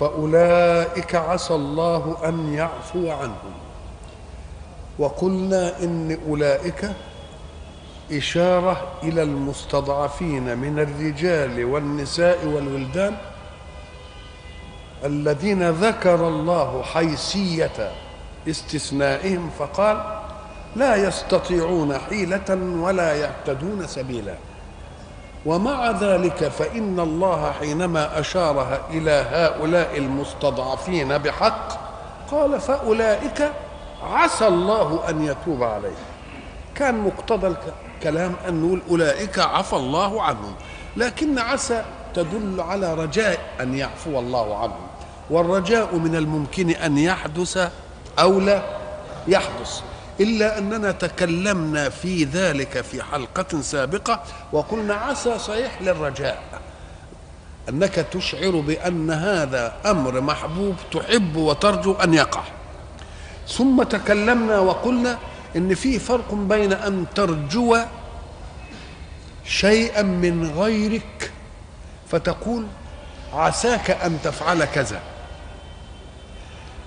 فأولئك عسى الله أن يعفو عنهم. وقلنا إن أولئك إشارة إلى المستضعفين من الرجال والنساء والولدان الذين ذكر الله حيثية استثنائهم فقال لا يستطيعون حيلة ولا يهتدون سبيلا. ومع ذلك فإن الله حينما أشار إلى هؤلاء المستضعفين بحق قال فأولئك عسى الله أن يتوب عليهم. كان مقتضى الكلام أن نقول أولئك عفى الله عنهم لكن عسى تدل على رجاء أن يعفو الله عنهم والرجاء من الممكن أن يحدث أو لا يحدث. إلا أننا تكلمنا في ذلك في حلقة سابقة وقلنا عسى صحيح للرجاء. أنك تشعر بأن هذا أمر محبوب تحب وترجو أن يقع. ثم تكلمنا وقلنا إن في فرق بين أن ترجو شيئا من غيرك فتقول عساك أن تفعل كذا.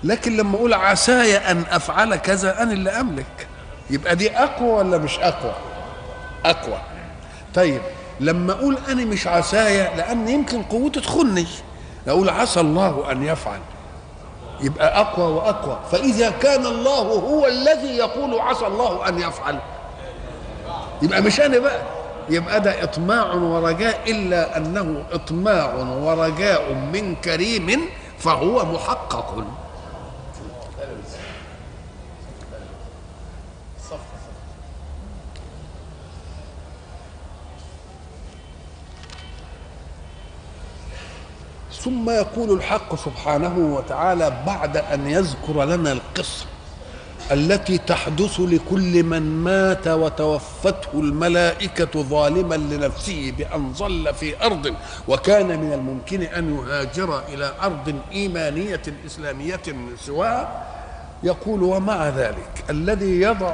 لكن لما أقول عساي أن أفعل كذا أنا اللي أملك. يبقى دي أقوى ولا مش أقوى؟ أقوى. طيب لما أقول أنا مش عسايا لأن يمكن قوتي تخني. أقول عسى الله أن يفعل. يبقى أقوى وأقوى. فإذا كان الله هو الذي يقول عسى الله أن يفعل. يبقى مش أنا بقى. يبقى ده إطماع ورجاء إلا أنه إطماع ورجاء من كريم فهو محقق. ثم يقول الحق سبحانه وتعالى بعد أن يذكر لنا القصة التي تحدث لكل من مات وتوفته الملائكة ظالما لنفسه بأن ظل في أرض وكان من الممكن أن يهاجر إلى أرض إيمانية إسلامية سواها يقول ومع ذلك الذي يضع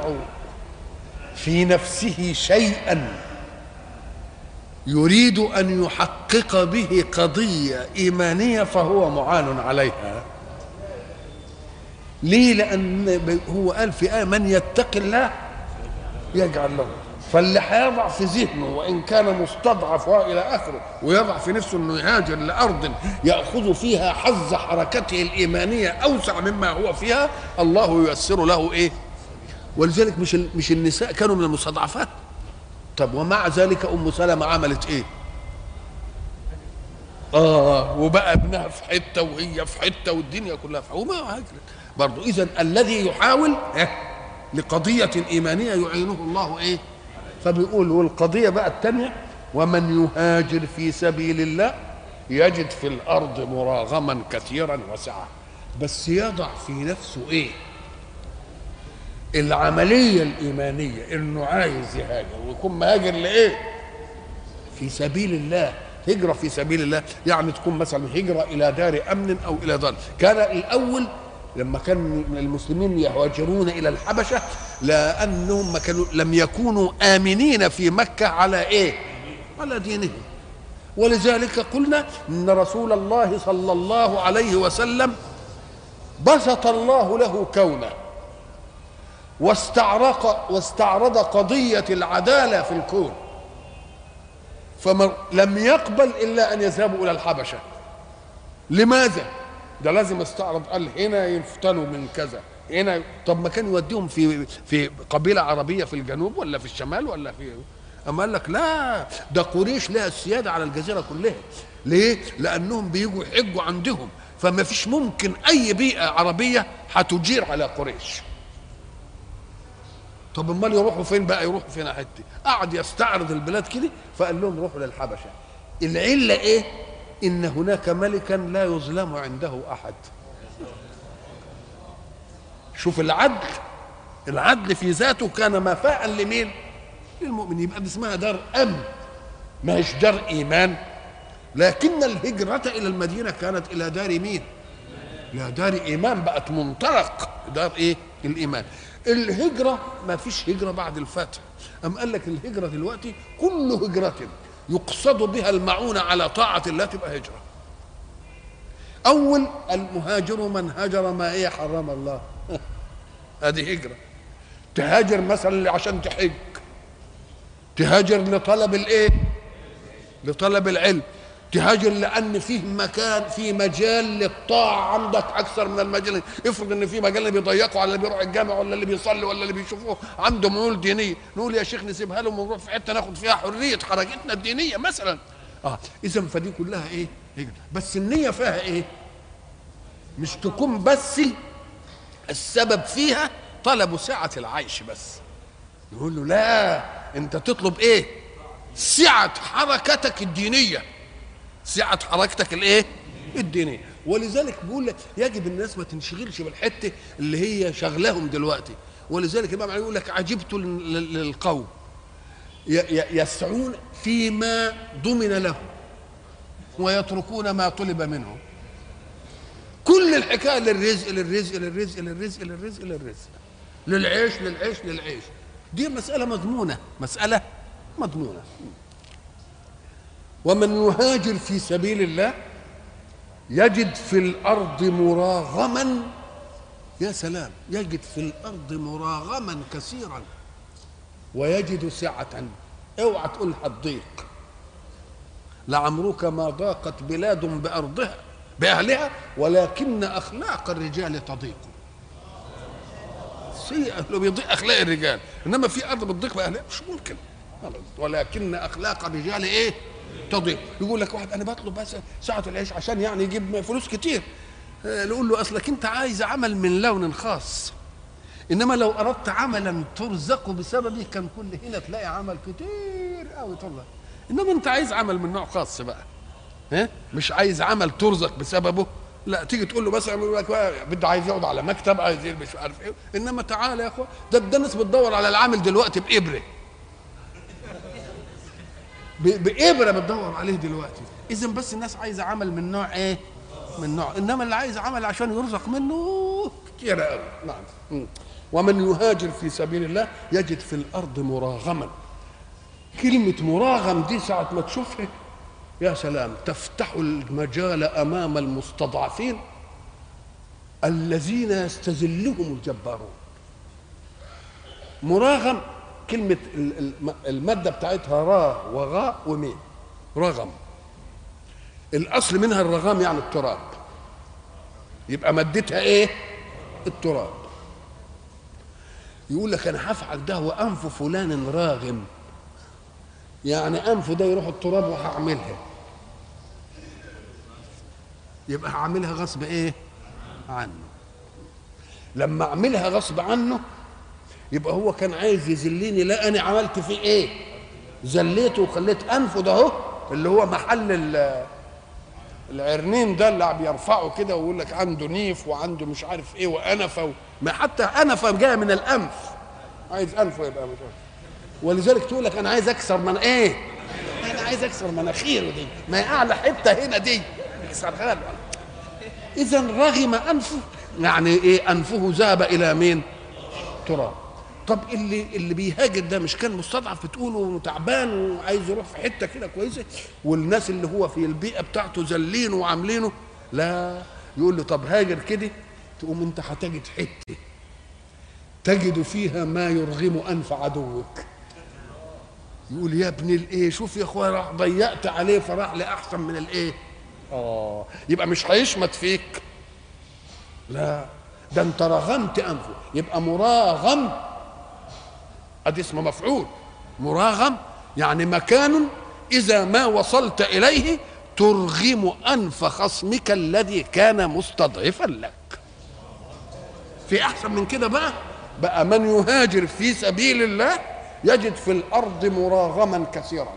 في نفسه شيئا يريد أن يحقق به قضية إيمانية فهو معان عليها. ليه؟ لأن هو قال في آية من يتق الله يجعل له. فاللي هيضع في ذهنه وإن كان مستضعف والى آخره ويضع في نفسه إنه يهاجر لأرض يأخذ فيها حظ حركته الإيمانية أوسع مما هو فيها الله ييسر له إيه؟ ولذلك مش مش النساء كانوا من المستضعفات. طب ومع ذلك أم سلمة عملت إيه؟ آه وبقى ابنها في حتة وهي في حتة والدنيا كلها في وما هاجرت برضه اذا الذي يحاول إيه؟ لقضية إيمانية يعينه الله إيه؟ فبيقول والقضية بقى الثانية ومن يهاجر في سبيل الله يجد في الأرض مراغما كثيرا وسعة. بس يضع في نفسه إيه؟ العملية الإيمانية إنه عايز يهاجر ويكون مهاجر لإيه؟ في سبيل الله هجرة في سبيل الله يعني تكون مثلا هجرة إلى دار أمن أو إلى دار كان الأول لما كان المسلمين يهاجرون إلى الحبشة لأنهم ما كانوا لم يكونوا آمنين في مكة على إيه؟ على دينهم. ولذلك قلنا إن رسول الله صلى الله عليه وسلم بسط الله له كونه. واستعرق واستعرض قضية العدالة في الكون. فلم يقبل إلا أن يذهبوا إلى الحبشة. لماذا؟ ده لازم استعرض قال هنا يفتنوا من كذا. هنا طب ما كان يوديهم في في قبيلة عربية في الجنوب ولا في الشمال ولا في أما قال لك لا ده قريش لها السيادة على الجزيرة كلها. ليه؟ لأنهم بيجوا يحجوا عندهم. فما فيش ممكن أي بيئة عربية هتجير على قريش. طب امال يروحوا فين بقى؟ يروحوا فين حتة قعد يستعرض البلاد كده فقال لهم روحوا للحبشة. العلة إيه؟ إن هناك ملكا لا يظلم عنده أحد. شوف العدل العدل في ذاته كان مفاء لمين؟ للمؤمن. يبقى دي اسمها دار أمن. ما هيش دار إيمان. لكن الهجرة إلى المدينة كانت إلى دار مين؟ إلى دار إيمان. بقت منطلق دار إيه؟ الإيمان. الهجرة ما فيش هجرة بعد الفتح. أم قال لك الهجرة دلوقتي كل هجرة يقصد بها المعونة على طاعة الله تبقى هجرة. أول المهاجر من هجر ما إيه حرم الله. هذه هجرة. تهاجر مثلا عشان تحج. تهاجر لطلب الإيه؟ لطلب العلم. تهاجر لأن فيه مكان في مجال للطاعة. عندك أكثر من المجال. افرض إن في مجال اللي بيضيقوا على اللي بيروح الجامع ولا اللي بيصلي ولا اللي بيشوفوه عنده ميول دينية. نقول يا شيخ نسيبها لهم ونروح في حتة ناخد فيها حرية حركتنا الدينية مثلا. آه اذا فدي كلها إيه؟ هجرة. بس النية فيها إيه؟ مش تكون بس السبب فيها طلب سعة العيش بس. يقول له لا أنت تطلب إيه؟ سعة حركتك الدينية. سعة حركتك الإيه؟ الدينية. ولذلك بيقول لك يجب الناس ما تنشغلش بالحتة اللي هي شغلهم دلوقتي. ولذلك الامام علي يقول لك عجبت لل- للقوم. يسعون فيما ضمن لهم ويتركون ما طلب منهم. كل الحكاية للرزق للرزق للرزق للرزق للرزق للرزق. للعيش للعيش للعيش. دي مسألة مضمونة. مسألة مضمونة. ومن يهاجر في سبيل الله يجد في الأرض مراغما. يا سلام يجد في الأرض مراغما كثيرا ويجد سعة. اوعى تقول هتضيق لعمرك ما ضاقت بلاد بأرضها بأهلها ولكن أخلاق الرجال تضيق. سيئة لو بيضيق أخلاق الرجال إنما في أرض بتضيق بأهلها مش ممكن. ولكن أخلاق الرجال إيه؟ تضيق يقول لك واحد أنا بطلب بس ساعة العيش عشان يعني يجيب فلوس كتير. آه، نقول له أصلك أنت عايز عمل من لون خاص. إنما لو أردت عملا ترزق بسببه كان كل هنا تلاقي عمل كتير قوي ترزق. إنما أنت عايز عمل من نوع خاص بقى. ها؟ مش عايز عمل ترزق بسببه. لا تيجي تقول له مثلا يقول لك بده عايز يقعد على مكتب عايز يلبس مش عارف إيه. إنما تعالى يا اخوان ده الناس بتدور على العامل دلوقتي بإبرة. بإبرة بتدور عليه دلوقتي. اذا بس الناس عايزة عمل من نوع إيه؟ من نوع. إنما اللي عايز عمل عشان يرزق منه كتير قوي. نعم. ومن يهاجر في سبيل الله يجد في الأرض مراغما. كلمة مراغم دي ساعة ما تشوفها يا سلام تفتح المجال أمام المستضعفين الذين يستذلهم الجبارون. مراغم كلمة ال- الم- المادة بتاعتها را وغاء وميم. رغم. الأصل منها الرغام يعني التراب. يبقى مادتها إيه؟ التراب. يقول لك أنا هفعل ده وأنف فلان راغم. يعني أنفه ده يروح التراب وهعملها. يبقى هعملها غصب إيه؟ عنه. لما أعملها غصب عنه يبقى هو كان عايز يذلني لا أنا عملت فيه إيه؟ ذليته وخليت انفه ده أهو اللي هو محل ال- العرنين ده اللي بيرفعه كده ويقول لك عنده نيف وعنده مش عارف إيه وأنفة و... ما حتى أنفة جاية من الأنف. عايز أنفه يبقى مش ولذلك تقول لك أنا عايز أكسر من إيه؟ أنا عايز أكسر مناخيره دي ما هي أعلى حتة هنا دي. اكسرها. اذا رغم أنفه يعني إيه أنفه ذهب إلى مين؟ تراب. طب اللي اللي بيهاجر ده مش كان مستضعف بتقوله وتعبان وعايز يروح في حتة كده كويسة؟ والناس اللي هو في البيئة بتاعته ذلينه وعاملينه؟ لا. يقول له طب هاجر كده؟ تقوم انت هتجد حتة تجد فيها ما يرغم أنف عدوك. يقول يا ابن الإيه؟ شوف يا أخويا راح ضيقت عليه فراح لأحسن من الإيه؟ آه. يبقى مش هيشمت فيك. لا. ده انت رغمت أنفه. يبقى مراغم ادي اسمه مفعول مراغم يعني مكان إذا ما وصلت إليه ترغم أنف خصمك الذي كان مستضعفا لك. في أحسن من كده بقى بقى من يهاجر في سبيل الله يجد في الأرض مراغما كثيرا.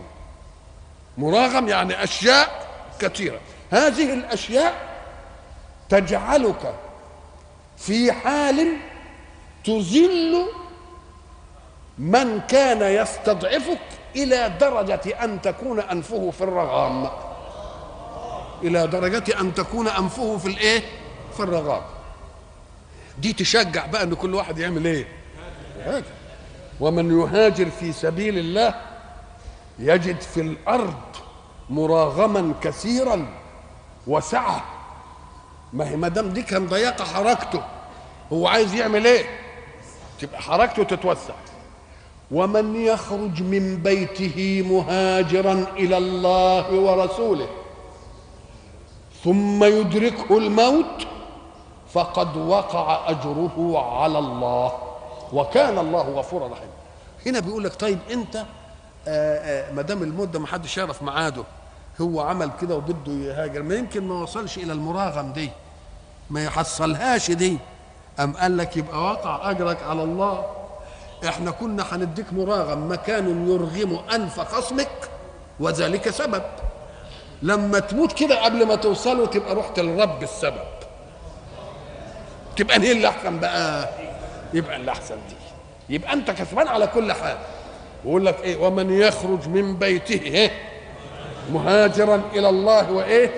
مراغم يعني أشياء كثيرة. هذه الأشياء تجعلك في حال تذل من كان يستضعفك إلى درجة أن تكون أنفه في الرغام. إلى درجة أن تكون أنفه في الإيه؟ في الرغام. دي تشجع بقى إن كل واحد يعمل إيه؟ يهاجر. ومن يهاجر في سبيل الله يجد في الأرض مراغما كثيرا وسعة. ما هي ما دام دي كان ضيقة حركته هو عايز يعمل إيه؟ تبقى حركته تتوسع. ومن يخرج من بيته مهاجرا إلى الله ورسوله ثم يدركه الموت فقد وقع أجره على الله وكان الله غفورا رحيما. هنا بيقول لك طيب أنت ما دام المده ما حدش يعرف ميعاده هو عمل كده وبده يهاجر ما يمكن ما وصلش إلى المراغم دي ما يحصلهاش دي أم قال لك يبقى وقع أجرك على الله؟ إحنا كنا هنديك مراغم مكان يرغم أنف خصمك وذلك سبب. لما تموت كده قبل ما توصلوا تبقى رحت للرب السبب. تبقى هي اللي أحسن بقى؟ يبقى اللي أحسن دي. يبقى أنت كسبان على كل حال. ويقول لك إيه؟ ومن يخرج من بيته إيه؟ مهاجرا إلى الله وإيه؟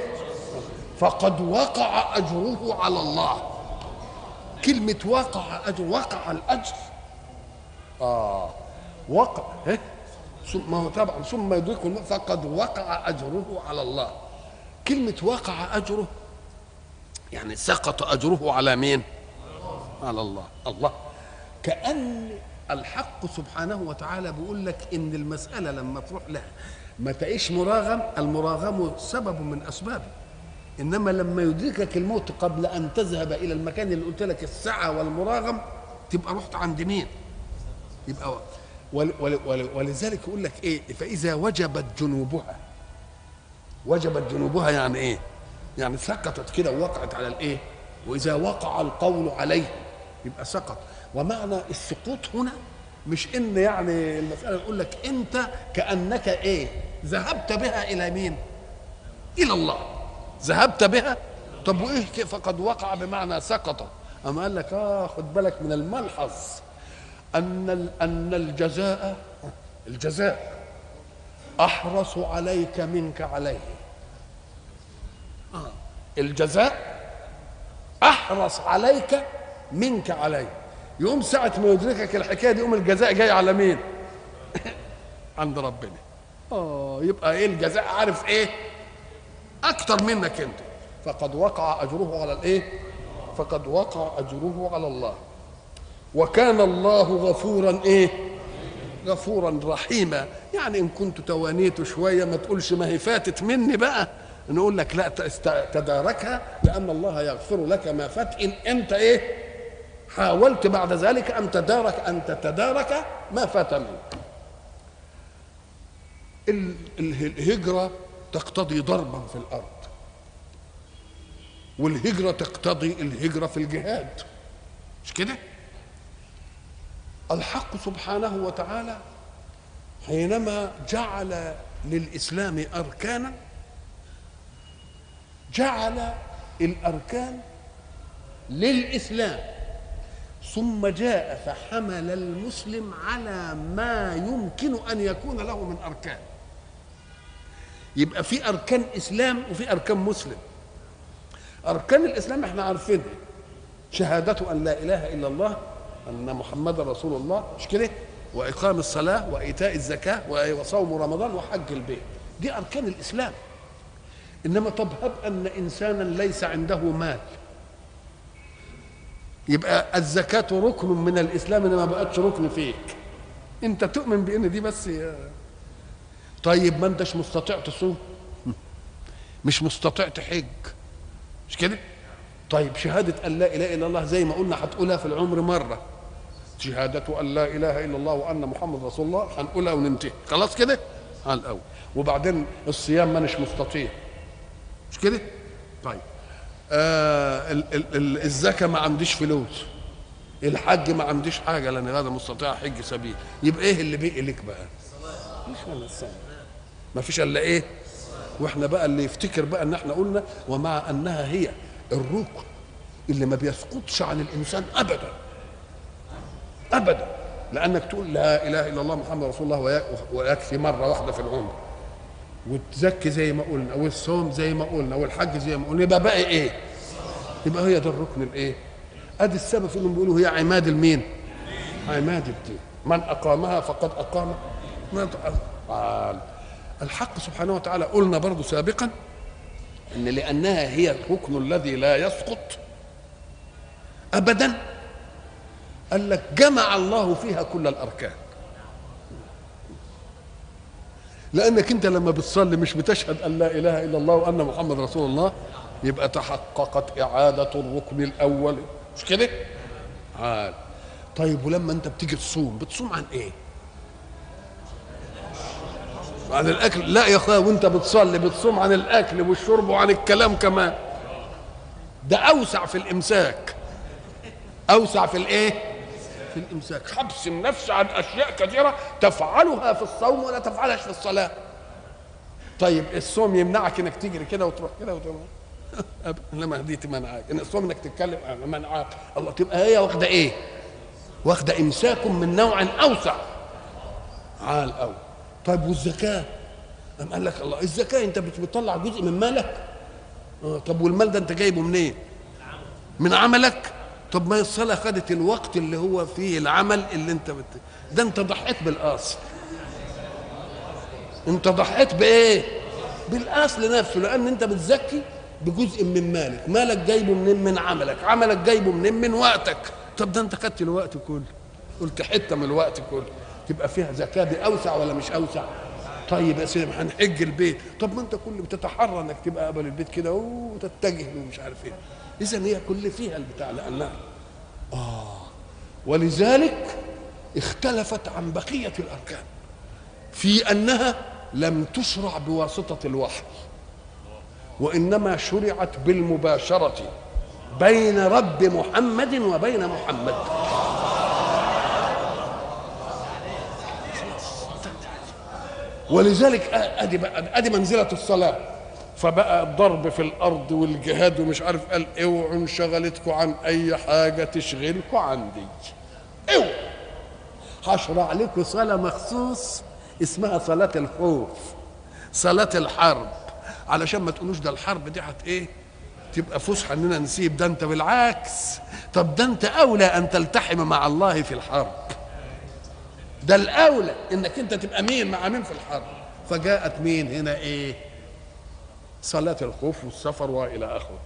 فقد وقع أجره على الله. كلمة وقع أجر وقع الأجر. آه. وقع إيه؟ ما هو طبعا ثم يدركه الموت فقد وقع أجره على الله. كلمة وقع أجره يعني سقط أجره على مين؟ على الله. الله. كأن الحق سبحانه وتعالى بيقول لك إن المسألة لما تروح لها ما تعيش مراغم المراغم سبب من أسبابه. إنما لما يدركك الموت قبل أن تذهب إلى المكان اللي قلت لك السعه والمراغم تبقى رحت عند مين؟ يبقى ول ول ول ولذلك يقول لك إيه؟ فإذا وجبت جنوبها وجبت جنوبها يعني إيه؟ يعني سقطت كده ووقعت على الإيه؟ وإذا وقع القول عليه يبقى سقط. ومعنى السقوط هنا مش إن يعني المسألة يقول لك أنت كأنك إيه؟ ذهبت بها إلى مين؟ إلى الله. ذهبت بها؟ طب وإيه؟ فقد وقع بمعنى سقط. أما قال لك آه خد بالك من الملحظ. أن أن الجزاء الجزاء أحرص عليك منك عليه آه. الجزاء أحرص عليك منك عليه يوم ساعة ما يدركك الحكاية دي يوم الجزاء جاي على مين؟ عند ربنا. آه يبقى إيه الجزاء عارف إيه؟ أكتر منك أنت. فقد وقع أجره على الإيه؟ فقد وقع أجره على الله. وكان الله غفورا إيه؟ غفورا رحيما، يعني إن كنت توانيت شوية ما تقولش ما هي فاتت مني بقى. نقول لك لا تداركها لأن الله يغفر لك ما فات إن أنت إيه؟ حاولت بعد ذلك أن تدارك أن تتدارك ما فات منك الهجرة تقتضي ضربا في الأرض والهجرة تقتضي الهجرة في الجهاد مش كده الحق سبحانه وتعالى حينما جعل للإسلام أركانا جعل الأركان للإسلام ثم جاء فحمل المسلم على ما يمكن أن يكون له من أركان. يبقى في أركان إسلام وفي أركان مسلم. أركان الإسلام إحنا عارفينها. شهادة أن لا إله إلا الله أن محمد رسول الله مش كده؟ وإقام الصلاة وإيتاء الزكاة وصوم رمضان وحج البيت. دي أركان الإسلام. إنما طب هب أن إنسانا ليس عنده مال. يبقى الزكاة ركن من الإسلام إنما ما بقتش ركن فيك. أنت تؤمن بأن دي بس طيب ما أنتش مستطيع تصوم؟ مش مستطيع تحج. مش كده؟ طيب شهادة أن لا إله إلا الله زي ما قلنا هتقولها في العمر مرة. شهادة أن لا إله إلا الله وأن محمد رسول الله هنقولها وننتهي. خلاص كده؟ على الأول. وبعدين الصيام مانيش مستطيع. مش كده؟ طيب. آه ال- ال- ال- الزكاة ما عنديش فلوس. الحج ما عنديش حاجة لأن غير مستطيع حج سبيل. يبقى إيه اللي بقي لك بقى؟ مش الا الصلاه ما فيش إلا إيه؟ وإحنا بقى اللي يفتكر بقى إن إحنا قلنا ومع أنها هي الركن اللي ما بيسقطش عن الإنسان ابدا ابدا لأنك تقول لا إله إلا الله محمد رسول الله ويك- ويكفي مرة واحدة في العمر وتزكي زي ما قلنا والصوم زي ما قلنا والحج زي ما قلنا يبقى باقي إيه؟ يبقى هي ده الركن الإيه؟ أدي السبب انهم بيقولوا هي عماد المين؟ عماد الدين من أقامها فقد أقام تعال الحق سبحانه وتعالى قلنا برضو سابقا إن لأنها هي الركن الذي لا يسقط ابدا. قال لك جمع الله فيها كل الأركان. لأنك أنت لما بتصلي مش بتشهد أن لا إله إلا الله وأن محمد رسول الله يبقى تحققت إعادة الركن الأول. مش كده؟ عال طيب ولما أنت بتيجي تصوم بتصوم عن إيه؟ عن الأكل. لا يا أخويا وأنت بتصلي بتصوم عن الأكل والشرب وعن الكلام كمان. ده أوسع في الإمساك. أوسع في الإيه؟ في الإمساك. حبس النفس عن أشياء كثيرة تفعلها في الصوم ولا تفعلهاش في الصلاة. طيب الصوم يمنعك إنك تجري كده وتروح كده وتروح لما دي منعك. إن الصوم إنك تتكلم منعك. الله تبقى هي واخدة إيه؟ واخدة إمساك من نوع أوسع. عال قوي طيب والزكاة؟ قام قال لك الله الزكاة أنت بت- بتطلع جزء من مالك. آه طب والمال ده أنت جايبه منين؟ من عملك؟ طب ما الصلاة خدت الوقت اللي هو فيه العمل اللي أنت بت... ده أنت ضحيت بالاصل أنت ضحيت بإيه؟ بالاصل نفسه لأن أنت بتزكي بجزء من مالك. مالك جايبه منين؟ من عملك. عملك جايبه منين؟ من وقتك. طب ده أنت خدت الوقت كله. قلت حتة من الوقت كله. تبقى فيها زكاة دي أوسع ولا مش أوسع؟ طيب يا سيدي هنحج البيت. طب ما أنت كل بتتحرى إنك تبقى قبل البيت كده وتتجه ومش عارف إيه. إذا هي كل فيها البتاع لانها آه. ولذلك اختلفت عن بقية الأركان في أنها لم تشرع بواسطة الوحي وإنما شرعت بالمباشرة بين رب محمد وبين محمد. ولذلك أدي بقى أدي منزلة الصلاة. فبقى الضرب في الأرض والجهاد ومش عارف قال اوعوا انشغلتكم عن أي حاجة تشغلكم عندي. اوعوا. هشرع لكم صلاة مخصوص اسمها صلاة الخوف صلاة الحرب. علشان ما تقولوش ده الحرب دي هت إيه؟ تبقى فسحة إننا نسيب. ده أنت بالعكس. طب ده أنت أولى أن تلتحم مع الله في الحرب. ده الأولى إنك أنت تبقى مين؟ مع مين في الحرب؟ فجاءت مين هنا؟ إيه؟ صلاة الخوف والسفر وإلى آخره.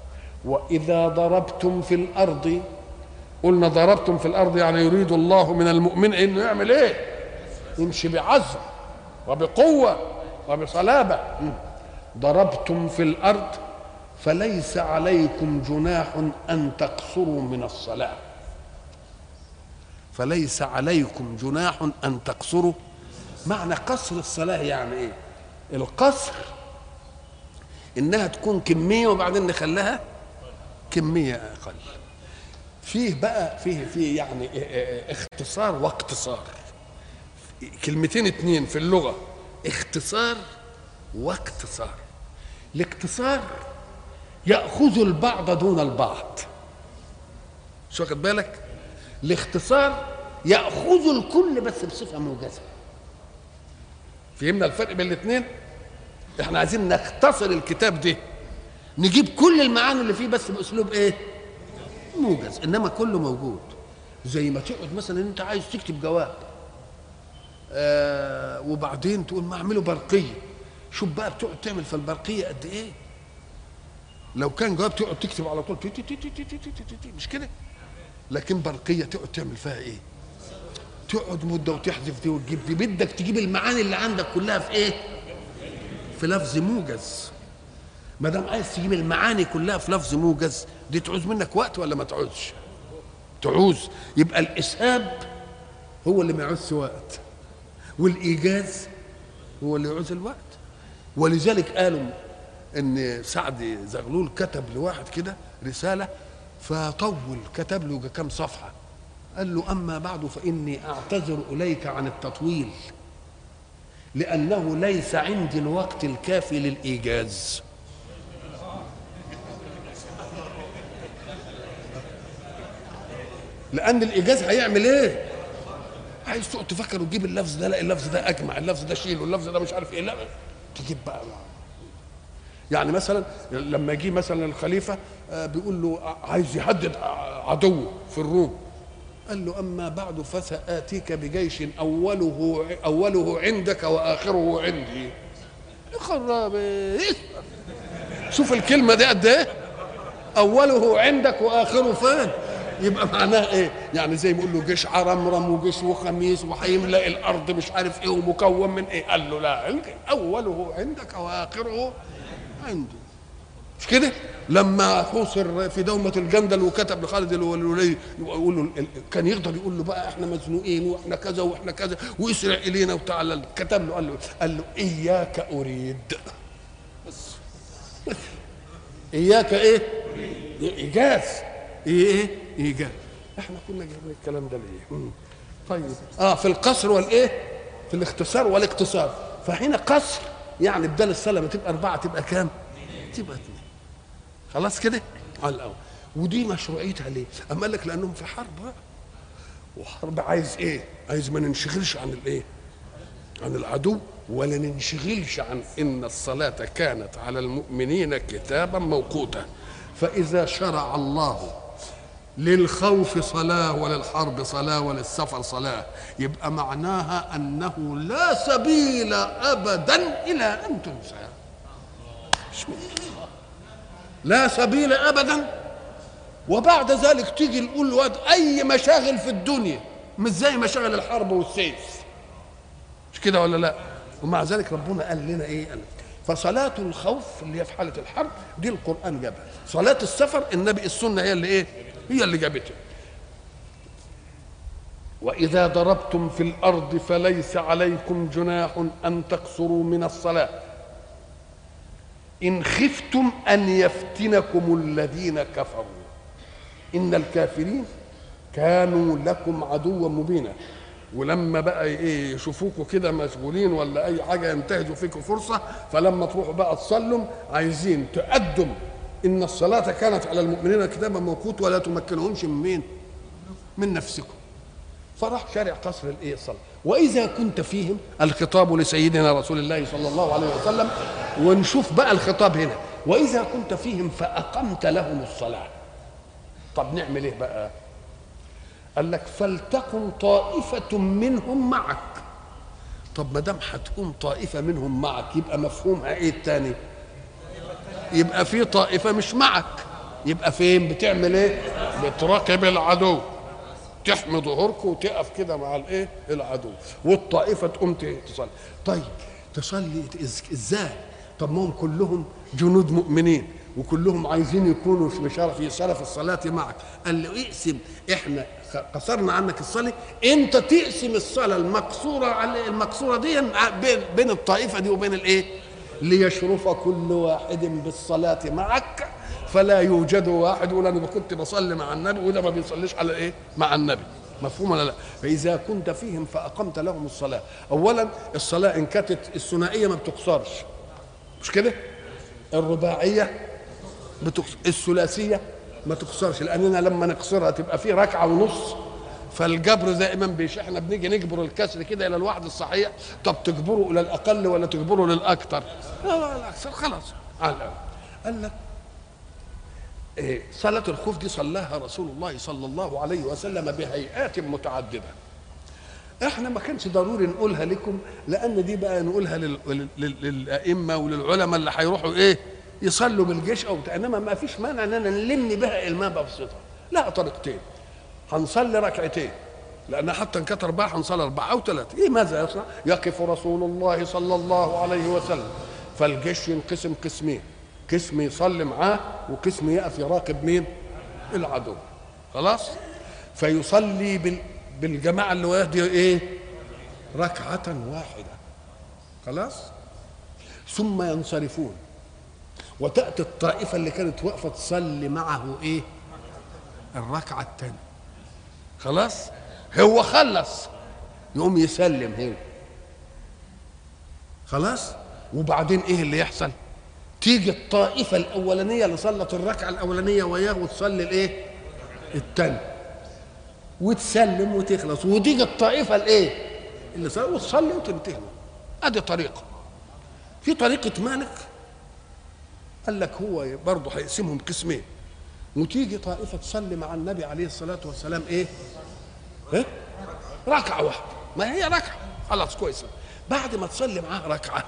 وإذا ضربتم في الأرض قلنا ضربتم في الأرض يعني يريد الله من المؤمن إنه يعمل إيه؟ يمشي بعزم وبقوة وبصلابة. ضربتم في الأرض فليس عليكم جناح أن تقصروا من الصلاة. فليس عليكم جناح أن تقصروا. معنى قصر الصلاة يعني إيه؟ القصر. إنها تكون كمية وبعدين نخليها كمية أقل. فيه بقى فيه فيه يعني اختصار واقتصار. كلمتين اتنين في اللغة. اختصار واقتصار. الاقتصار يأخذ البعض دون البعض. مش واخد بالك؟ الاختصار يأخذ الكل بس بصفة موجزة. فهمنا الفرق بين الاثنين إحنا عايزين نختصر الكتاب ده. نجيب كل المعاني اللي فيه بس بأسلوب إيه؟ موجز إنما كله موجود. زي ما تقعد مثلا أنت عايز تكتب جواب. آه وبعدين تقول ما أعمله برقية. شوف بقى بتقعد تعمل في البرقية قد إيه؟ لو كان جواب تقعد تكتب على طول. تي تي تي تي تي تي تي تي. مش كده؟ لكن برقية تقعد تعمل فيها إيه؟ تقعد مدة وتحذف دي وتجيب دي. بدك تجيب المعاني اللي عندك كلها في إيه؟ في لفظ موجز. ما دام عايز تجيب المعاني كلها في لفظ موجز دي تعوز منك وقت ولا ما تعوزش؟ تعوز. يبقى الإسهاب هو اللي ما يعوزش وقت. والإيجاز هو اللي يعوز الوقت. ولذلك قالوا إن سعد زغلول كتب لواحد كده رسالة فطول كتب له كم صفحة. قال له أما بعد فإني أعتذر إليك عن التطويل لأنه ليس عندي الوقت الكافي للإيجاز. لأن الإيجاز هيعمل إيه؟ عايز تقعد تفكر وتجيب اللفظ ده لا اللفظ ده أجمع اللفظ ده شيل واللفظ ده مش عارف إيه لا. تجيب بقى يعني مثلا لما يجي مثلا الخليفة آه، بيقول له عايز يهدد عدوه في الروم. قال له أما بعد فسآتيك بجيش أوله أوله عندك وآخره عندي. خراب شوف الكلمة دي قد إيه؟ أوله عندك وآخره فين؟ يبقى معناه إيه؟ يعني زي ما يقول له جيش عرمرم وجيش وخميس وهيملأ الأرض مش عارف إيه ومكون من إيه. قال له لا أوله عندك وآخره عنده. مش كده؟ لما حوصر في دومة الجندل وكتب لخالد الولي يقول له كان يقدر يقول له بقى إحنا مزنوقين وإحنا كذا وإحنا كذا واسرع الينا وتعالى كتب له قال له قال له إياك أريد. بس. إياك إيه؟ إيجاز. إيه؟ إيجاز. إحنا كنا جايبين الكلام ده ليه؟ طيب. آه في القصر والإيه؟ في الاختصار والاقتصار فهنا قصر. يعني بدل الصلاه ما تبقى أربعة تبقى كام؟ تبقى اثنين خلاص كده؟ على الأول ودي مشروعيتها ليه؟ اما قال لك لأنهم في حرب بقى. وحرب عايز إيه؟ عايز ما ننشغلش عن الإيه؟ عن العدو ولا ننشغلش عن إن الصلاة كانت على المؤمنين كتابا موقوتا. فإذا شرع الله للخوف صلاة وللحرب صلاة وللسفر صلاة. يبقى معناها أنه لا سبيل أبدا إلى أن تنسى. لا سبيل أبدا. وبعد ذلك تيجي نقول الواد أي مشاغل في الدنيا مش زي مشاغل الحرب والسيف. مش كده ولا لا؟ ومع ذلك ربنا قال لنا إيه؟ قال فصلاة الخوف اللي هي في حالة الحرب دي القرآن جابها. صلاة السفر النبي السنة هي اللي إيه؟ هي اللي جابتها. وإذا ضربتم في الأرض فليس عليكم جناح أن تقصروا من الصلاة. إن خفتم أن يفتنكم الذين كفروا. إن الكافرين كانوا لكم عدوا مبينا. ولما بقى إيه يشوفوكوا كده مشغولين ولا اي حاجة ينتهزوا فيكم فرصة فلما تروحوا بقى تصلوا عايزين تقدم. إن الصلاة كانت على المؤمنين كتابا موقوت ولا تمكنهمش من مين؟ من نفسكم. فراح شارع قصر الايه؟ الصلاه وإذا كنت فيهم الخطاب لسيدنا رسول الله صلى الله عليه وسلم. ونشوف بقى الخطاب هنا. وإذا كنت فيهم فأقمت لهم الصلاة. طب نعمل إيه بقى؟ قال لك فلتكن طائفة منهم معك. طب ما دام هتكون طائفة منهم معك يبقى مفهومها إيه الثاني يبقى في طائفة مش معك. يبقى فين؟ بتعمل إيه؟ بتراقب العدو. تحمي ظهورك وتقف كده مع الايه؟ العدو. والطائفة تقوم تصلي. طيب تصلي إزاي؟ طب ما هم كلهم جنود مؤمنين. وكلهم عايزين يكونوا في في شرف الصلاة معك. قال له اقسم إحنا قصرنا عنك الصلاة. أنت تقسم الصلاة المقصورة على المقصورة دي بين الطائفة دي وبين الإيه؟ ليشرف كل واحد بالصلاة معك. فلا يوجد واحد يقول أنا كنت بصلي مع النبي وده ما بيصليش على إيه؟ مع النبي. مفهوم ولا لا؟ فإذا كنت فيهم فأقمت لهم الصلاة. اولا الصلاة إن كانت الثنائية ما بتقصرش. مش كده؟ الرباعية بتقصر الثلاثية ما تقصرش لاننا لما نقصرها تبقى في ركعة ونص. فالجبر دائما بيش إحنا بنيجي نجبر الكسر كده إلى الواحد الصحيح. طب تجبره إلى الأقل ولا تجبره للاكثر؟ لا الاكثر خلاص. قال لك إيه صلاة الخوف دي صلاها رسول الله صلى الله عليه وسلم بهيئات متعددة. إحنا ما كانش ضروري نقولها لكم لأن دي بقى نقولها لل... لل... للأئمة وللعلماء اللي هيروحوا إيه؟ يصلوا بالجيش أو إنما ما فيش مانع اننا نلم بها الماء ببسطها لا طريقتين. هنصلي ركعتين. لأن حتى إن كانت اربعه هنصلي أربعة أو ثلاثة. إيه ماذا يصنع؟ يقف رسول الله صلى الله عليه وسلم. فالجيش ينقسم قسمين. قسم يصلي معاه وقسم يقف يراقب مين؟ العدو. خلاص؟ فيصلي بال... بالجماعة اللي ويهدي إيه؟ ركعة واحدة. خلاص؟ ثم ينصرفون. وتأتي الطائفة اللي كانت واقفة تصلي معه إيه؟ الركعة الثانية خلاص؟ هو خلص. يقوم يسلم هنا. خلاص؟ وبعدين إيه اللي يحصل؟ تيجي الطائفة الأولانية اللي صلت الركعة الأولانية وياه وتصلي الإيه؟ الثانية وتسلم وتخلص. وتيجي الطائفة الإيه؟ اللي صلي وتصلي وتنتهي. أدي طريقة. في طريقة مالك قال لك هو برضه هيقسمهم قسمين. وتيجي طائفة تصلي مع النبي عليه الصلاة والسلام إيه؟ إيه؟ ركعة واحدة. ما هي ركعة. خلاص كويس. بعد ما تصلي معاه ركعة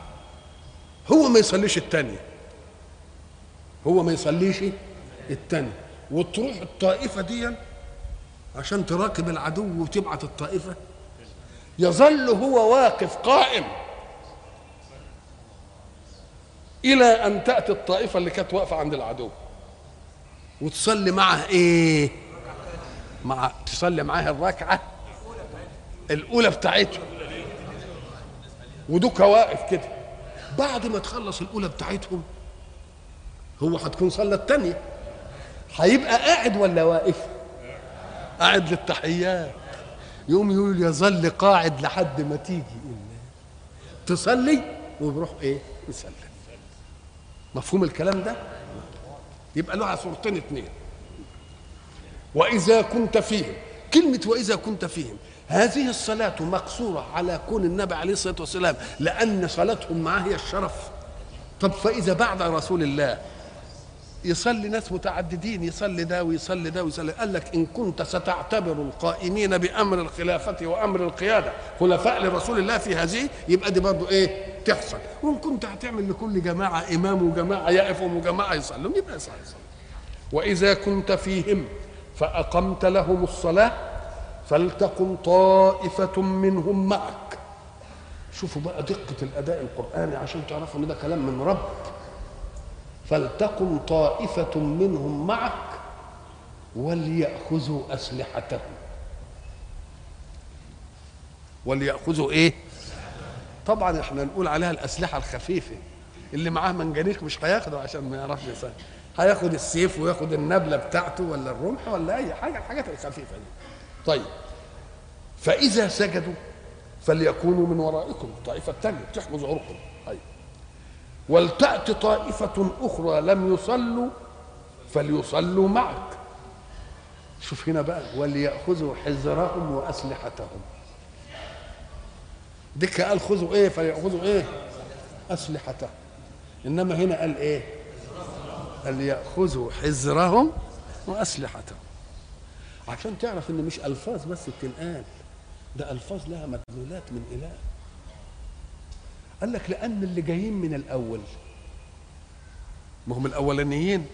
هو ما يصليش الثانية هو ما يصليش الثانية وتروح الطائفة دي عشان تراقب العدو وتبعت الطائفة. يظل هو واقف قائم. إلى أن تأتي الطائفة اللي كانت واقفة عند العدو. وتصلي معها إيه؟ مع تصلي معاها الركعة الأولى بتاعتهم ودوكا واقف كده. بعد ما تخلص الأولى بتاعتهم هو هتكون صلى الثانية هيبقى قاعد ولا واقف؟ قاعد للتحيات. يقوم يقول يظل قاعد لحد ما تيجي تصلي ويروح إيه؟ يسلم. مفهوم الكلام ده؟ يبقى لها صورتين اثنين وإذا كنت فيهم كلمة وإذا كنت فيهم هذه الصلاة مقصورة على كون النبي عليه الصلاة والسلام لأن صلاتهم معاه هي الشرف. طب فإذا بعد رسول الله يصلي ناس متعددين يصلي ده ويصلي ده ويصلي. قال لك إن كنت ستعتبر القائمين بأمر الخلافة وأمر القيادة خلفاء لرسول الله في هذه يبقى دي برضه إيه؟ تحصل. وإن كنت هتعمل لكل جماعة إمام وجماعة يقفهم وجماعة يصلوا يبقى يصلي. وإذا كنت فيهم فأقمت لهم الصلاة فلتكن طائفة منهم معك. شوفوا بقى دقة الأداء القرآني عشان تعرفوا إن ده كلام من رب. فلتكن طائفة منهم معك وليأخذوا أسلحتهم. وليأخذوا إيه؟ طبعا إحنا نقول عليها الأسلحة الخفيفة. اللي معاه منجنيق مش هياخده عشان ما يعرفش يصلي هياخد السيف وياخد النبلة بتاعته ولا الرمح ولا أي حاجة الحاجات الخفيفة دي. طيب. فإذا سجدوا فليكونوا من ورائكم. الطائفة الثانية تحموا ظهوركم ولتأت طائفة أخرى لم يصلوا فليصلوا معك. شوف هنا بقى وليأخذوا حذرهم وأسلحتهم. ديك قال خذوا إيه فليأخذوا إيه؟ أسلحتهم. إنما هنا قال إيه؟ قال يأخذوا حذرهم وأسلحتهم. عشان تعرف إن مش ألفاظ بس بتنقال ده ألفاظ لها مدلولات من إله. قال لك لأن اللي جايين من الأول. ما هم الأولانيين.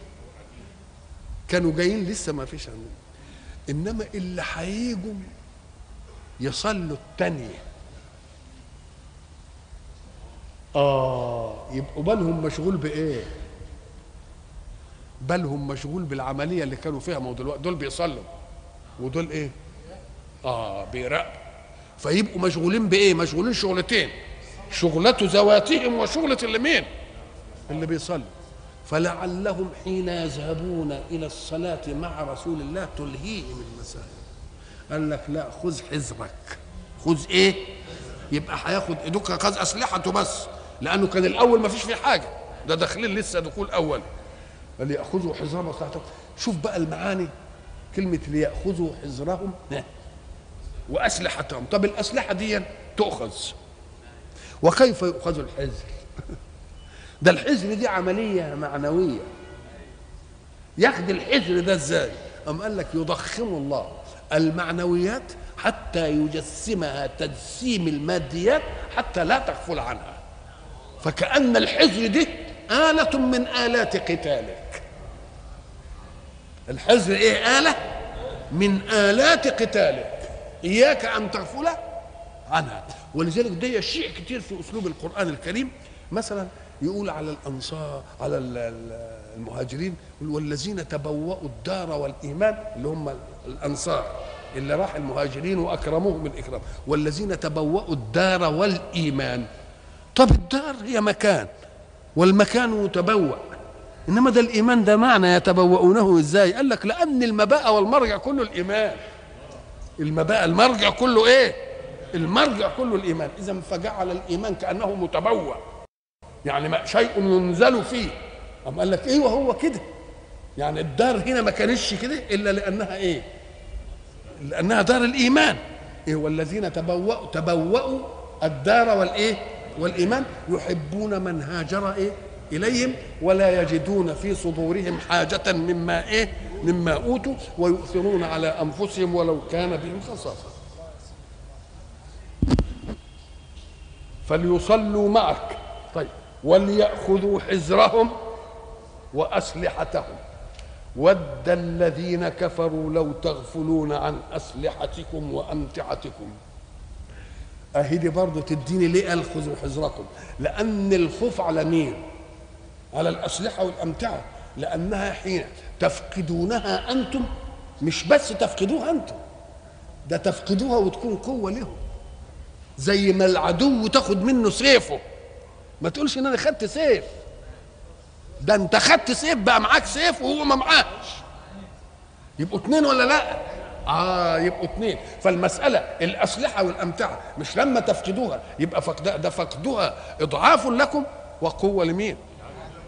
كانوا جايين لسه ما فيش عندهم. إنما اللي هيجوا يصلوا الثانية آه. يبقوا بالهم مشغول بإيه؟ بالهم مشغول بالعملية اللي كانوا فيها. ما هو دلوقتي دول بيصلوا. ودول إيه؟ آه بيراقبوا. فيبقوا مشغولين بإيه؟ مشغولين شغلتين. شغلة ذواتهم وشغلة اللي مين اللي بيصلي. فلعلهم حين يذهبون إلى الصلاة مع رسول الله تلهيهم المسائل قال لك لا خذ حذرك. خذ إيه؟ يبقى هياخد إيدك خذ أسلحته بس. لأنه كان الأول ما فيش فيه حاجة. ده داخلين لسه دخول أول. ليأخذوا حذرهم واسلحتهم شوف بقى المعاني. كلمة ليأخذوا حذرهم. وأسلحتهم. طب الأسلحة دي تؤخذ. وكيف يؤخذ الحزر ده الحزر دي عملية معنوية. ياخد الحزر ده إزاي؟ أم قال لك يضخم الله المعنويات حتى يجسمها تجسيم الماديات حتى لا تغفل عنها. فكأن الحزر دي آلة من آلات قتالك. الحزر إيه آلة؟ من آلات قتالك. إياك أن تغفل عنها. ولذلك ده شيء كتير في أسلوب القرآن الكريم. مثلا يقول على الأنصار على المهاجرين والذين تبوأوا الدار والإيمان اللي هم الأنصار اللي راح المهاجرين وأكرموهم الاكرام والذين تبوأوا الدار والإيمان. طب الدار هي مكان والمكان متبوأ. إنما ده الإيمان ده معنى يتبوؤونه إزاي؟ قال لك لأن المباء والمرجع كله الإيمان. المباء المرجع كله إيه؟ المرجع كله الإيمان. إذا فجعل الإيمان كأنه متبوع. يعني ما شيء ينزل فيه. أم قال لك إيه وهو كده؟ يعني الدار هنا ما كانتش كده إلا لأنها إيه؟ لأنها دار الإيمان. إيه والذين تبوأوا تبوأوا الدار والإيه؟ والإيمان. يحبون من هاجر إيه؟ إليهم ولا يجدون في صدورهم حاجة مما إيه؟ مما أوتوا ويؤثرون على أنفسهم ولو كان بهم خصاصة. فليصلوا معك. طيب. وليأخذوا حزرهم وأسلحتهم. ود الذين كفروا لو تغفلون عن أسلحتكم وأمتعتكم. أهي دي برضه تديني ليه قال خذوا حذركم؟ لأن الخوف على مين؟ على الأسلحة والأمتعة. لأنها حين تفقدونها أنتم مش بس تفقدوها أنتم ده تفقدوها وتكون قوة لهم. زي ما العدو تاخد منه سيفه. ما تقولش إن أنا خدت سيف. ده أنت خدت سيف بقى معاك سيف وهو ما معاش. يبقوا اتنين ولا لأ؟ آه يبقوا اتنين. فالمسألة الأسلحة والأمتعة مش لما تفقدوها يبقى فقد ده فقدها إضعاف لكم وقوة لمين؟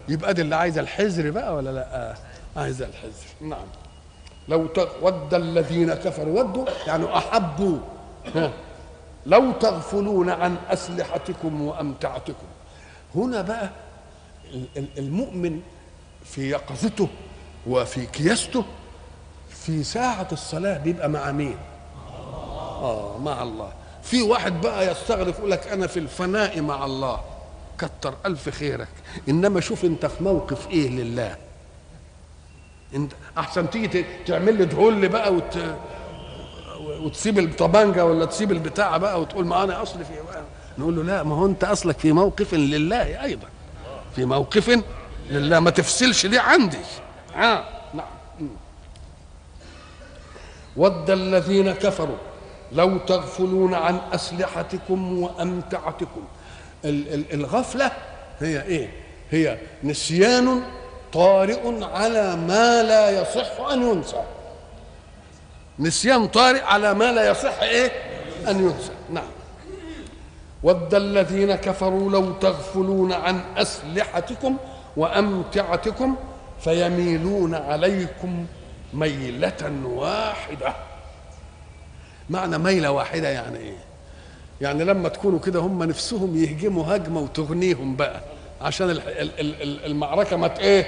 يبقى دي اللي عايزة الحذر بقى ولا لأ. عايزة الحذر نعم. لو ود الذين كفروا ودوا يعني أحبوا. ها لو تغفلون عن أسلحتكم وأمتعتكم. هنا بقى المؤمن في يقظته وفي كياسته في ساعة الصلاة بيبقى مع مين؟ آه مع الله. في واحد بقى يستغرق يقول لك أنا في الفناء مع الله. كتر ألف خيرك. إنما شوف أنت في موقف إيه لله. أنت أحسن تيجي تعمل لي دهول بقى وت... وتسيب الطبانجة ولا تسيب البتاع بقى وتقول ما أنا أصلي في نقول له لا ما هو أنت أصلك في موقف لله أيضا. في موقف لله ما تفصلش دي عندي. آه. نعم. ود الذين كفروا لو تغفلون عن أسلحتكم وأمتعتكم. الغفلة هي إيه؟ هي نسيان طارئ على ما لا يصح أن ينسى. نسيان طارئ على ما لا يصح إيه؟ أن ينسى. نعم. ود الذين كفروا لو تغفلون عن أسلحتكم وأمتعتكم فيميلون عليكم ميلة واحدة. معنى ميلة واحدة يعني إيه؟ يعني لما تكونوا كده هم نفسهم يهجموا هجمة وتغنيهم بقى عشان المعركة ما إيه؟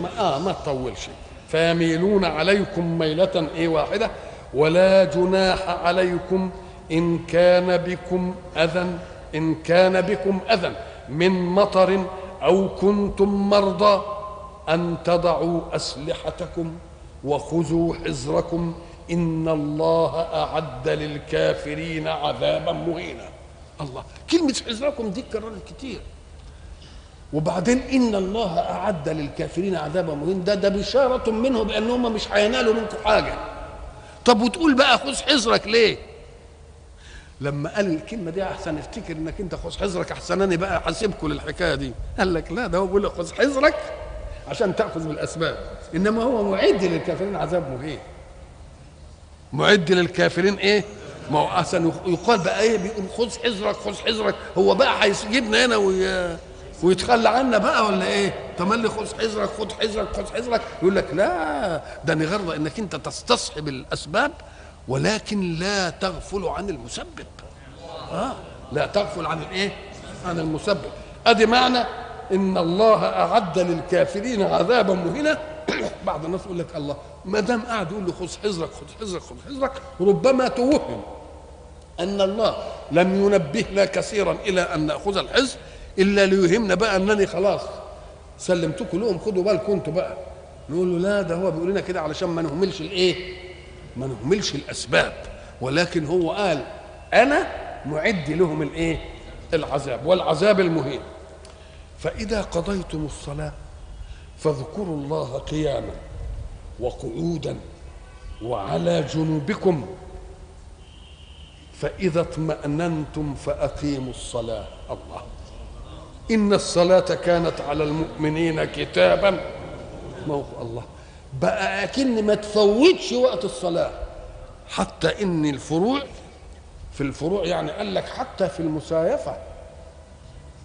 ما آه ما تطولش. فيميلون عليكم ميلة إيه واحدة؟ ولا جناح عليكم إن كان بكم أذى إن كان بكم أذى من مطر أو كنتم مرضى أن تضعوا أسلحتكم وخذوا حذركم إن الله أعد للكافرين عذابا مهينا. الله كلمة حذركم دي كررت كتير وبعدين إن الله أعد للكافرين عذابا مهين ده ده بشارة منه بان هم مش هينالوا منكم حاجة. طب وتقول بقى خذ حذرك ليه؟ لما قال الكلمة دي احسن افتكر إنك أنت خذ حذرك احسن أنا بقى حاسبكم للحكاية دي. قال لك لا ده هو بيقول لك خذ حذرك عشان تأخذ بالاسباب إنما هو معد للكافرين عذاب مهين. معد للكافرين إيه؟ ما هو أحسن. يقال بقى إيه؟ بيقول خذ حذرك خذ حذرك. هو بقى هيجيبنا هنا وي... ويتخلى عنا بقى ولا إيه؟ تملي خذ حذرك خذ حذرك خذ حذرك. يقول لك لا ده نغرض إنك أنت تستصحب الأسباب ولكن لا تغفل عن المسبب. آه لا تغفل عن الإيه؟ عن المسبب. أدي معنى إن الله أعد للكافرين عذابا مهينا. بعض الناس يقول لك الله ما دام قاعد يقول له خذ حذرك خذ حذرك خذ حذرك ربما توهم أن الله لم ينبهنا كثيرا إلى أن نأخذ الحذر. إلا ليهمنا بقى أنني خلاص سلمتكم لهم خدوا بالكم أنتوا بقى. نقول له لا ده هو بيقول لنا كده علشان ما نهملش الإيه؟ ما نهملش الأسباب. ولكن هو قال أنا معد لهم الإيه؟ العذاب والعذاب المهين. فإذا قضيتم الصلاة فاذكروا الله قياما وقعودا وعلى جنوبكم. فإذا اطمأننتم فأقيموا الصلاة. الله. إن الصلاة كانت على المؤمنين كتابا. موقع الله؟ بقى أكن ما تفوتش وقت الصلاة. حتى إن الفروع في الفروع يعني قال لك حتى في المسايفة.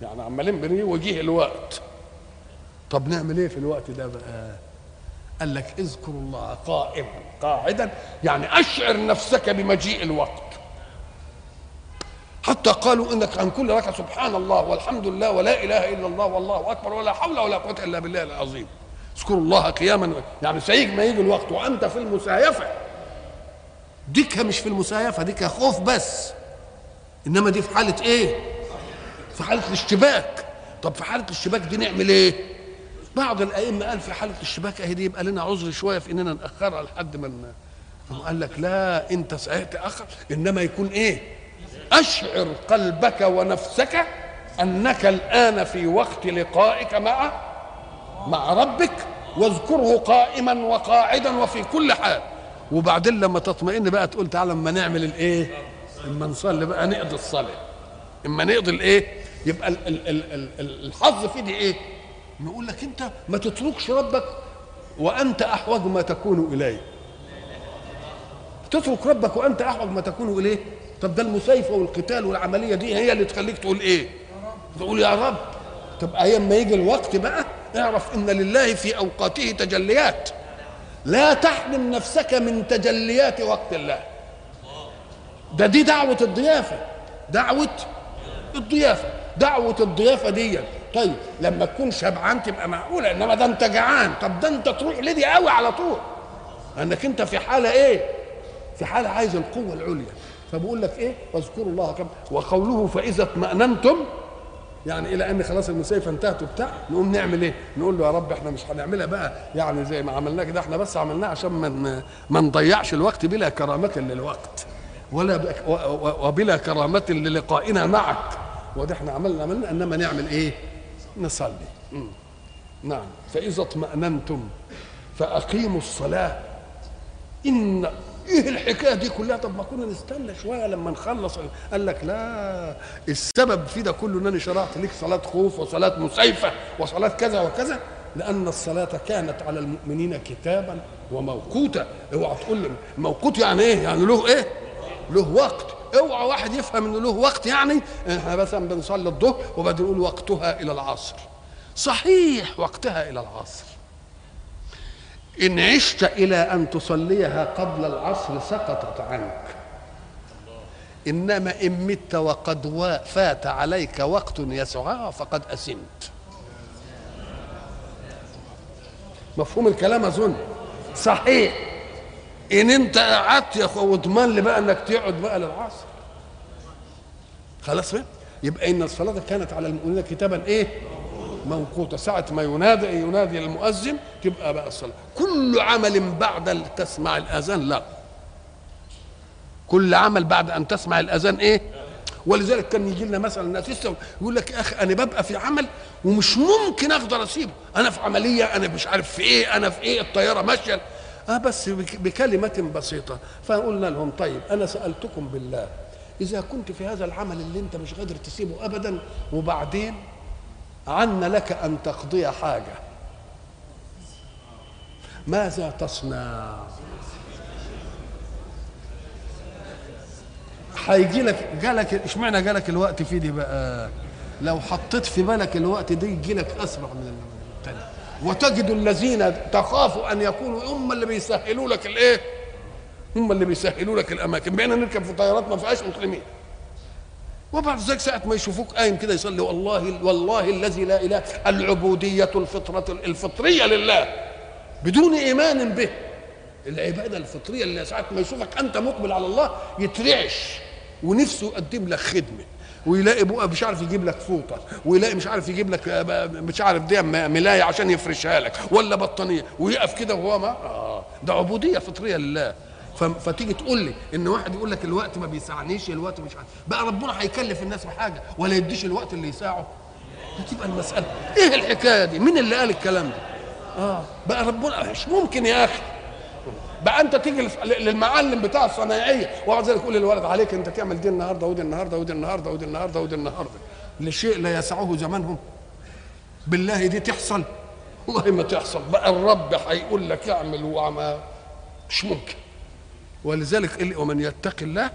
يعني عمالين بنيه وجيه الوقت. طب نعمل إيه في الوقت ده بقى؟ قال لك اذكر الله قائما قاعدا. يعني أشعر نفسك بمجيء الوقت. حتى قالوا إنك عن كل ركعه سبحان الله والحمد لله ولا إله إلا الله والله أكبر ولا حول ولا قوة إلا بالله العظيم. اذكروا الله قياما. يعني سيجي ما يجي الوقت وأنت في المسايفة. ديك مش في المسايفة ديك خوف بس. إنما دي في حالة إيه؟ في حالة الاشتباك. طب في حالة الاشتباك دي نعمل إيه؟ بعض الأئمة قال في حالة الاشتباك أهي دي يبقى لنا عذر شوية في إننا نأخرها لحد ما قال لك لا انت تاخر إنما يكون إيه؟ أشعر قلبك ونفسك أنك الآن في وقت لقائك مع مع ربك واذكره قائما وقاعدا وفي كل حال. وبعدين لما تطمئن بقى تقول تعالى أما نعمل الإيه؟ أما نصلي بقى نقضي الصلاة. أما نقضي الإيه؟ يبقى ال ال ال ال الحظ في دي إيه؟ نقول لك أنت ما تتركش ربك وأنت أحوج ما تكون إليه. تترك ربك وأنت أحوج ما تكون إليه؟ طب ده المسايفة والقتال والعملية دي هي اللي تخليك تقول إيه؟ تقول يا رب. طب أيام ما يجي الوقت بقى اعرف إن لله في أوقاته تجليات. لا تحرم نفسك من تجليات وقت الله. ده دي دعوة الضيافة. دعوة الضيافة. دعوة الضيافة دي. طيب لما تكون شبعان تبقى معقولة إنما ده أنت جعان. طب ده أنت تروح لدي قوي على طول. انك أنت في حالة إيه؟ في حالة عايز القوة العليا. فبقول لك إيه واذكروا الله كم وقوله فإذا اطمأننتم يعني إلى أن خلاص المسيفه انتهت وبتاع نقوم نعمل إيه؟ نقول له يا رب إحنا مش هنعملها بقى يعني زي ما عملناه كده إحنا بس عملناه عشان ما ما نضيعش الوقت بلا كرامة للوقت ولا وبلا كرامة للقائنا معك وده إحنا عملنا عملنا إنما نعمل إيه؟ نصلي. نعم فإذا اطمأننتم فأقيموا الصلاة إن إيه الحكاية دي كلها؟ طب ما كنا نستنى شوية لما نخلص. قال لك لا السبب في ده كله انني شرعت لك صلاة خوف وصلاة مسيفة وصلاة كذا وكذا لأن الصلاة كانت على المؤمنين كتابا وموقوتا. اوعى تقول موقوت يعني إيه؟ يعني له إيه؟ له وقت. اوعى واحد يفهم إنه له وقت يعني إحنا مثلا بنصلي الظهر وبعدين نقول وقتها إلى العصر. صحيح وقتها إلى العصر. إن عشت إلى أن تصليها قبل العصر سقطت عنك. إنما إن مت وقد فات عليك وقت يسعها فقد أسمت مفهوم الكلام أظن صحيح. إن أنت قعدت يا أخو واضمن لي بقى إنك تقعد بقى للعصر. خلاص بقى؟ يبقى إن الصلاة كانت على المؤمنين كتابا إيه؟ موقوتة. ساعة ما ينادي ينادي المؤذن تبقى بقى الصلاة. كل عمل بعد تسمع الأذان؟ لا. كل عمل بعد أن تسمع الأذان إيه؟ ولذلك كان يجي لنا مثلا ناس يقول لك يا أخي أنا ببقى في عمل ومش ممكن أقدر أسيبه. أنا في عملية أنا مش عارف في إيه أنا في إيه الطيارة ماشية. آه بس بكلمة بسيطة. فقلنا لهم طيب أنا سألتكم بالله إذا كنت في هذا العمل اللي أنت مش قادر تسيبه ابدا وبعدين؟ عن لك أن تقضي حاجة. ماذا تصنع؟ هيجي لك جالك اشمعنى جالك الوقت في دي بقى؟ لو حطيت في بالك الوقت ده يجي لك أسرع من الثاني وتجد الذين تخافوا أن يكونوا هم اللي بيسهلوا لك الإيه؟ هم اللي بيسهلوا لك الأماكن. بقينا نركب في طيارات ما فيهاش مسلمين وبعد ذلك ساعة ما يشوفوك قايم كده يصلي والله والله الذي لا إله العبودية الفطرة الفطرية لله. بدون إيمان به. العبادة الفطرية اللي ساعة ما يشوفك أنت مقبل على الله يترعش. ونفسه يقدم لك خدمة. ويلاقي بقى مش عارف يجيب لك فوطة. ويلاقي مش عارف يجيب لك مش عارف دي ملاية عشان يفرشها لك. ولا بطانية. ويقف كده وهو ما آه. ده عبودية فطرية لله. فتيجي تقول لي إن واحد يقول لك الوقت ما بيسعنيش الوقت مش عارف بقى ربنا هيكلف الناس بحاجه ولا يديش الوقت اللي يساعه؟ تبقى المسألة. إيه الحكاية دي؟ مين اللي قال الكلام ده؟ آه. بقى ربنا مش ممكن يا أخي. بقى أنت تيجي للمعلم بتاع الصنايعية وبعد ذلك يقول للولد عليك أنت تعمل دي النهارده ودي النهارده ودي النهارده ودي النهارده ودي النهارده. لشيء لا يسعه زمانهم بالله دي تحصل. والله ما تحصل. بقى الرب هيقول لك اعمل وعمل مش ممكن. ولذلك ومن يتق الله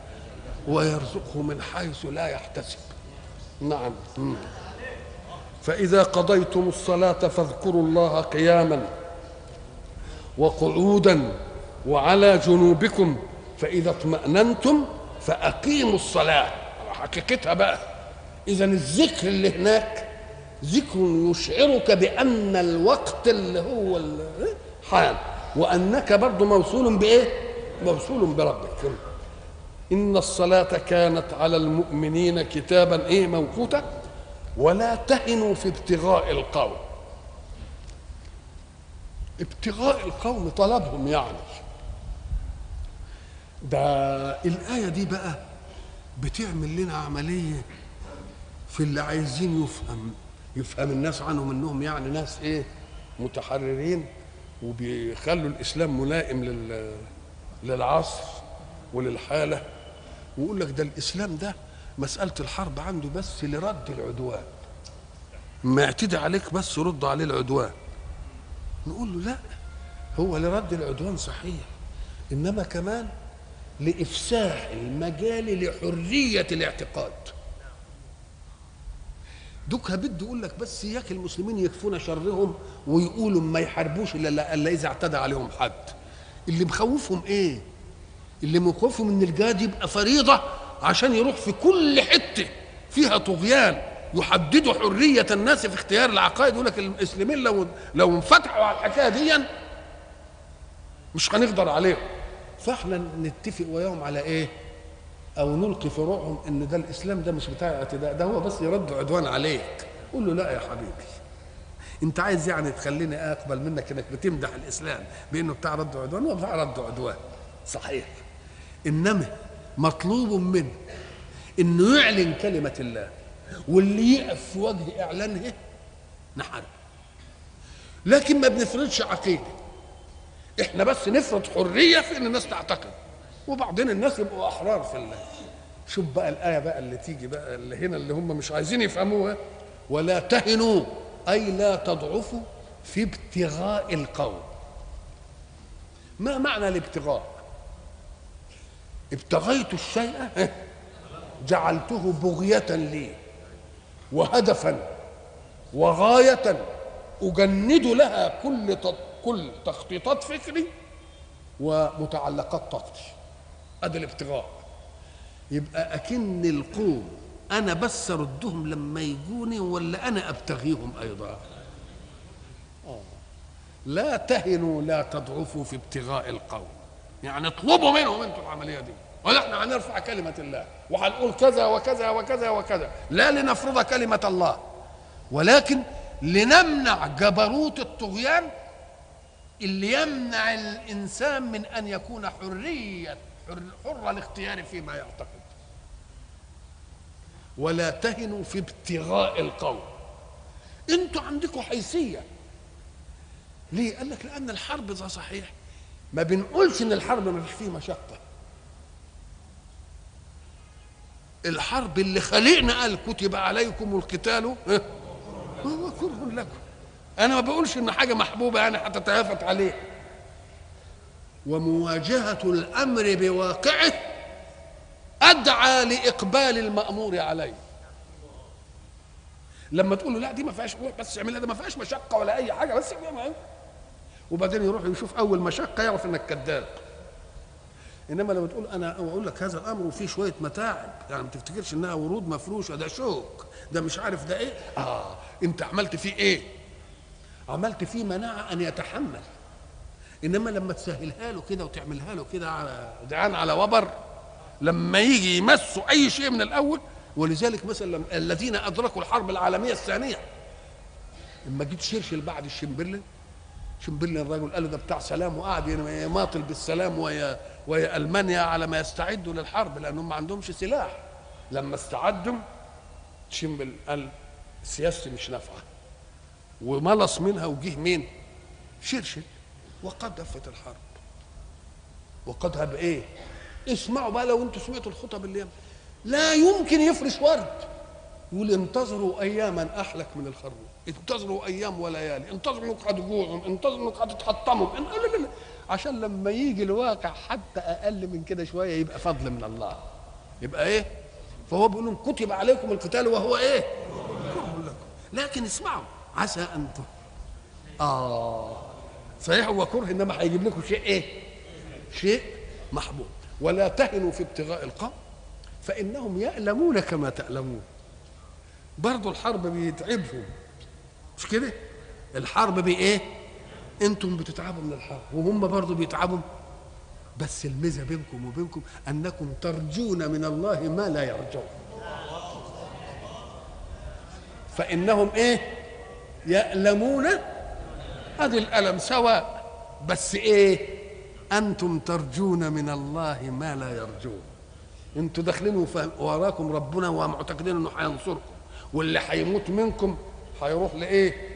ويرزقه من حيث لا يحتسب. نعم. فإذا قضيتم الصلاة فاذكروا الله قياما وقعودا وعلى جنوبكم فإذا اطمأننتم فأقيموا الصلاة. حقيقتها بقى. إذا الذكر اللي هناك ذكر يشعرك بأن الوقت اللي هو حان. وأنك برضه موصول بإيه؟ موصول بربك. إن الصلاة كانت على المؤمنين كتابا إيه موقوتا. ولا تهنوا في ابتغاء القوم. ابتغاء القوم طلبهم يعني. ده الآية دي بقى بتعمل لنا عملية في اللي عايزين يفهم. يفهم الناس عنهم إنهم يعني ناس إيه؟ متحررين وبيخلوا الإسلام ملائم لل للعصر وللحالة ويقول لك ده الإسلام ده مسألة الحرب عنده بس لرد العدوان. ما يعتدي عليك بس رد عليه العدوان. نقول له لا هو لرد العدوان صحيح. إنما كمان لإفساح المجال لحرية الاعتقاد. دوكها بده يقول لك بس اياك المسلمين يكفون شرهم ويقولوا ما يحاربوش إلا إلا إذا اعتدى عليهم حد. اللي مخوفهم إيه؟ اللي مخوفهم إن الجهاد يبقى فريضة عشان يروح في كل حتة فيها طغيان يحددوا حرية الناس في اختيار العقائد يقول لك المسلمين لو لو انفتحوا على الحكاية دي مش هنقدر عليهم. فإحنا نتفق وياهم على إيه؟ أو نلقي في روعهم إن ده الإسلام ده مش بتاع اعتداء ده هو بس يرد عدوان عليك. قول له لا يا حبيبي. انت عايز يعني تخليني اقبل منك انك بتمدح الاسلام بانه بتاع رد عدوان؟ هو بتاع رد عدوان. صحيح. انما مطلوب منه انه يعلن كلمة الله واللي يقف في وجه اعلانها نحارب. لكن ما بنفرضش عقيدة. إحنا بس نفرض حرية في إن الناس تعتقد. وبعدين الناس يبقوا أحرار في الله. شوف بقى الآية بقى اللي تيجي بقى اللي هنا اللي هم مش عايزين يفهموها. ولا تهنوا. أي لا تضعفوا في ابتغاء القوم ما معنى الابتغاء؟ ابتغيت الشيء جعلته بغية لي وهدفا وغاية أجند لها كل كل تخطيطات فكري ومتعلقات طاقتي. ادي الابتغاء. يبقى أكن القوم أنا بس اردهم لما يجوني ولا أنا أبتغيهم أيضا؟ آه. لا تهنوا لا تضعفوا في ابتغاء القوم يعني اطلبوا منهم أنتوا العملية دي. ولا إحنا هنرفع كلمة الله. وهنقول كذا وكذا وكذا وكذا. لا لنفرض كلمة الله. ولكن لنمنع جبروت الطغيان اللي يمنع الإنسان من أن يكون حرية حر, حر الاختيار فيما يعتقد. ولا تهنوا في ابتغاء القوم. أنتوا عندكم حيثية. ليه؟ قال لك لأن الحرب ده صحيح. ما بنقولش إن الحرب ما فيه مشقة. الحرب اللي خلقنا قال كتب عليكم القتال هو كره لكم. أنا ما بقولش إن حاجة محبوبة يعني هتتهافت عليه. ومواجهة الأمر بواقعه أدعى لإقبال المأمور عليه. لما تقول له لا دي ما فيهاش روح بس اعملها ده ما فيهاش مشقة ولا أي حاجة بس وبعدين يروح يشوف أول مشقة يعرف إنك كذاب. إنما لما تقول أنا أقول لك هذا الأمر وفيه شوية متاعب يعني ما تفتكرش إنها ورود مفروشة ده شوك ده مش عارف ده إيه. آه أنت عملت فيه إيه؟ عملت فيه مناعة أن يتحمل. إنما لما تسهلها له كده وتعملها له كده على دعان على وبر لما يجي يمسوا أي شيء من الأول ولذلك مثلا الذين أدركوا الحرب العالمية الثانية لما جيت شرشل بعد الشمبرلين شمبرلين الراجل قال ده بتاع سلام وقعد يماطل بالسلام ويا ويا ألمانيا على ما يستعدوا للحرب لأنهم ما عندهمش سلاح. لما استعدوا شمبل قال سياستي مش نافعة. وملص منها وجه مين؟ شرشل. وقد دفت الحرب. وقدها بايه اسمعوا بقى لو أنتوا سمعتوا الخطب اللي لا يمكن يفرش ورد. يقول انتظروا أياما أحلك من الخروف. انتظروا أيام وليالي. انتظروا انكم هتجوعوا انتظروا انكم هتتحطموا عشان لما يجي الواقع حتى أقل من كده شوية يبقى فضل من الله. يبقى إيه؟ فهو بيقول كتب عليكم القتال وهو إيه؟ كره لكم. لكن اسمعوا عسى أن آه. صحيح هو كره إنما هيجيب لكم شيء إيه؟ شيء محبوب. ولا تهنوا في ابتغاء القوم فإنهم يألمون كما تألمون. برضه الحرب بيتعبهم. مش كده؟ الحرب بايه أنتم بتتعبوا من الحرب وهم برضه بيتعبوا. بس الميزة بينكم وبينكم أنكم ترجون من الله ما لا يرجون. فإنهم إيه؟ يألمون. هذه الألم سواء بس إيه؟ أنتم ترجون من الله ما لا يرجون. أنتوا داخلين وراكم ربنا ومعتقدين إنه هينصركم واللي هيموت منكم هيروح لإيه؟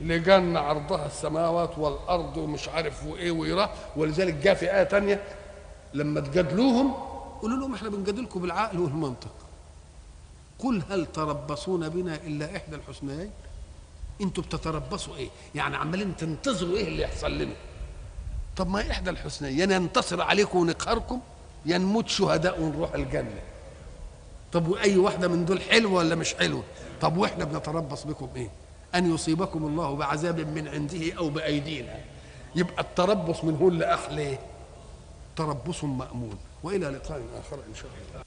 لجنة عرضها السماوات والأرض ومش عارف وإيه ويراه ولذلك جاء في آية تانية لما تجادلوهم قولوا لهم إحنا بنجادلكم بالعقل والمنطق. قل هل تربصون بنا إلا إحدى الحسنيين؟ أنتوا بتتربصوا إيه؟ يعني عمالين تنتظروا إيه اللي يحصل لنا؟ طب ما إحدى الحسنيين يا ننتصر عليكم ونقهركم؟ يا نموت شهداء ونروح الجنة. طب وأي واحدة من دول حلوة ولا مش حلوة؟ طب وإحنا بنتربص بكم إيه؟ أن يصيبكم الله بعذاب من عنده أو بأيدينا. يبقى التربص من هو اللي أحلى تربص مأمون. وإلى لقاء آخر إن شاء الله.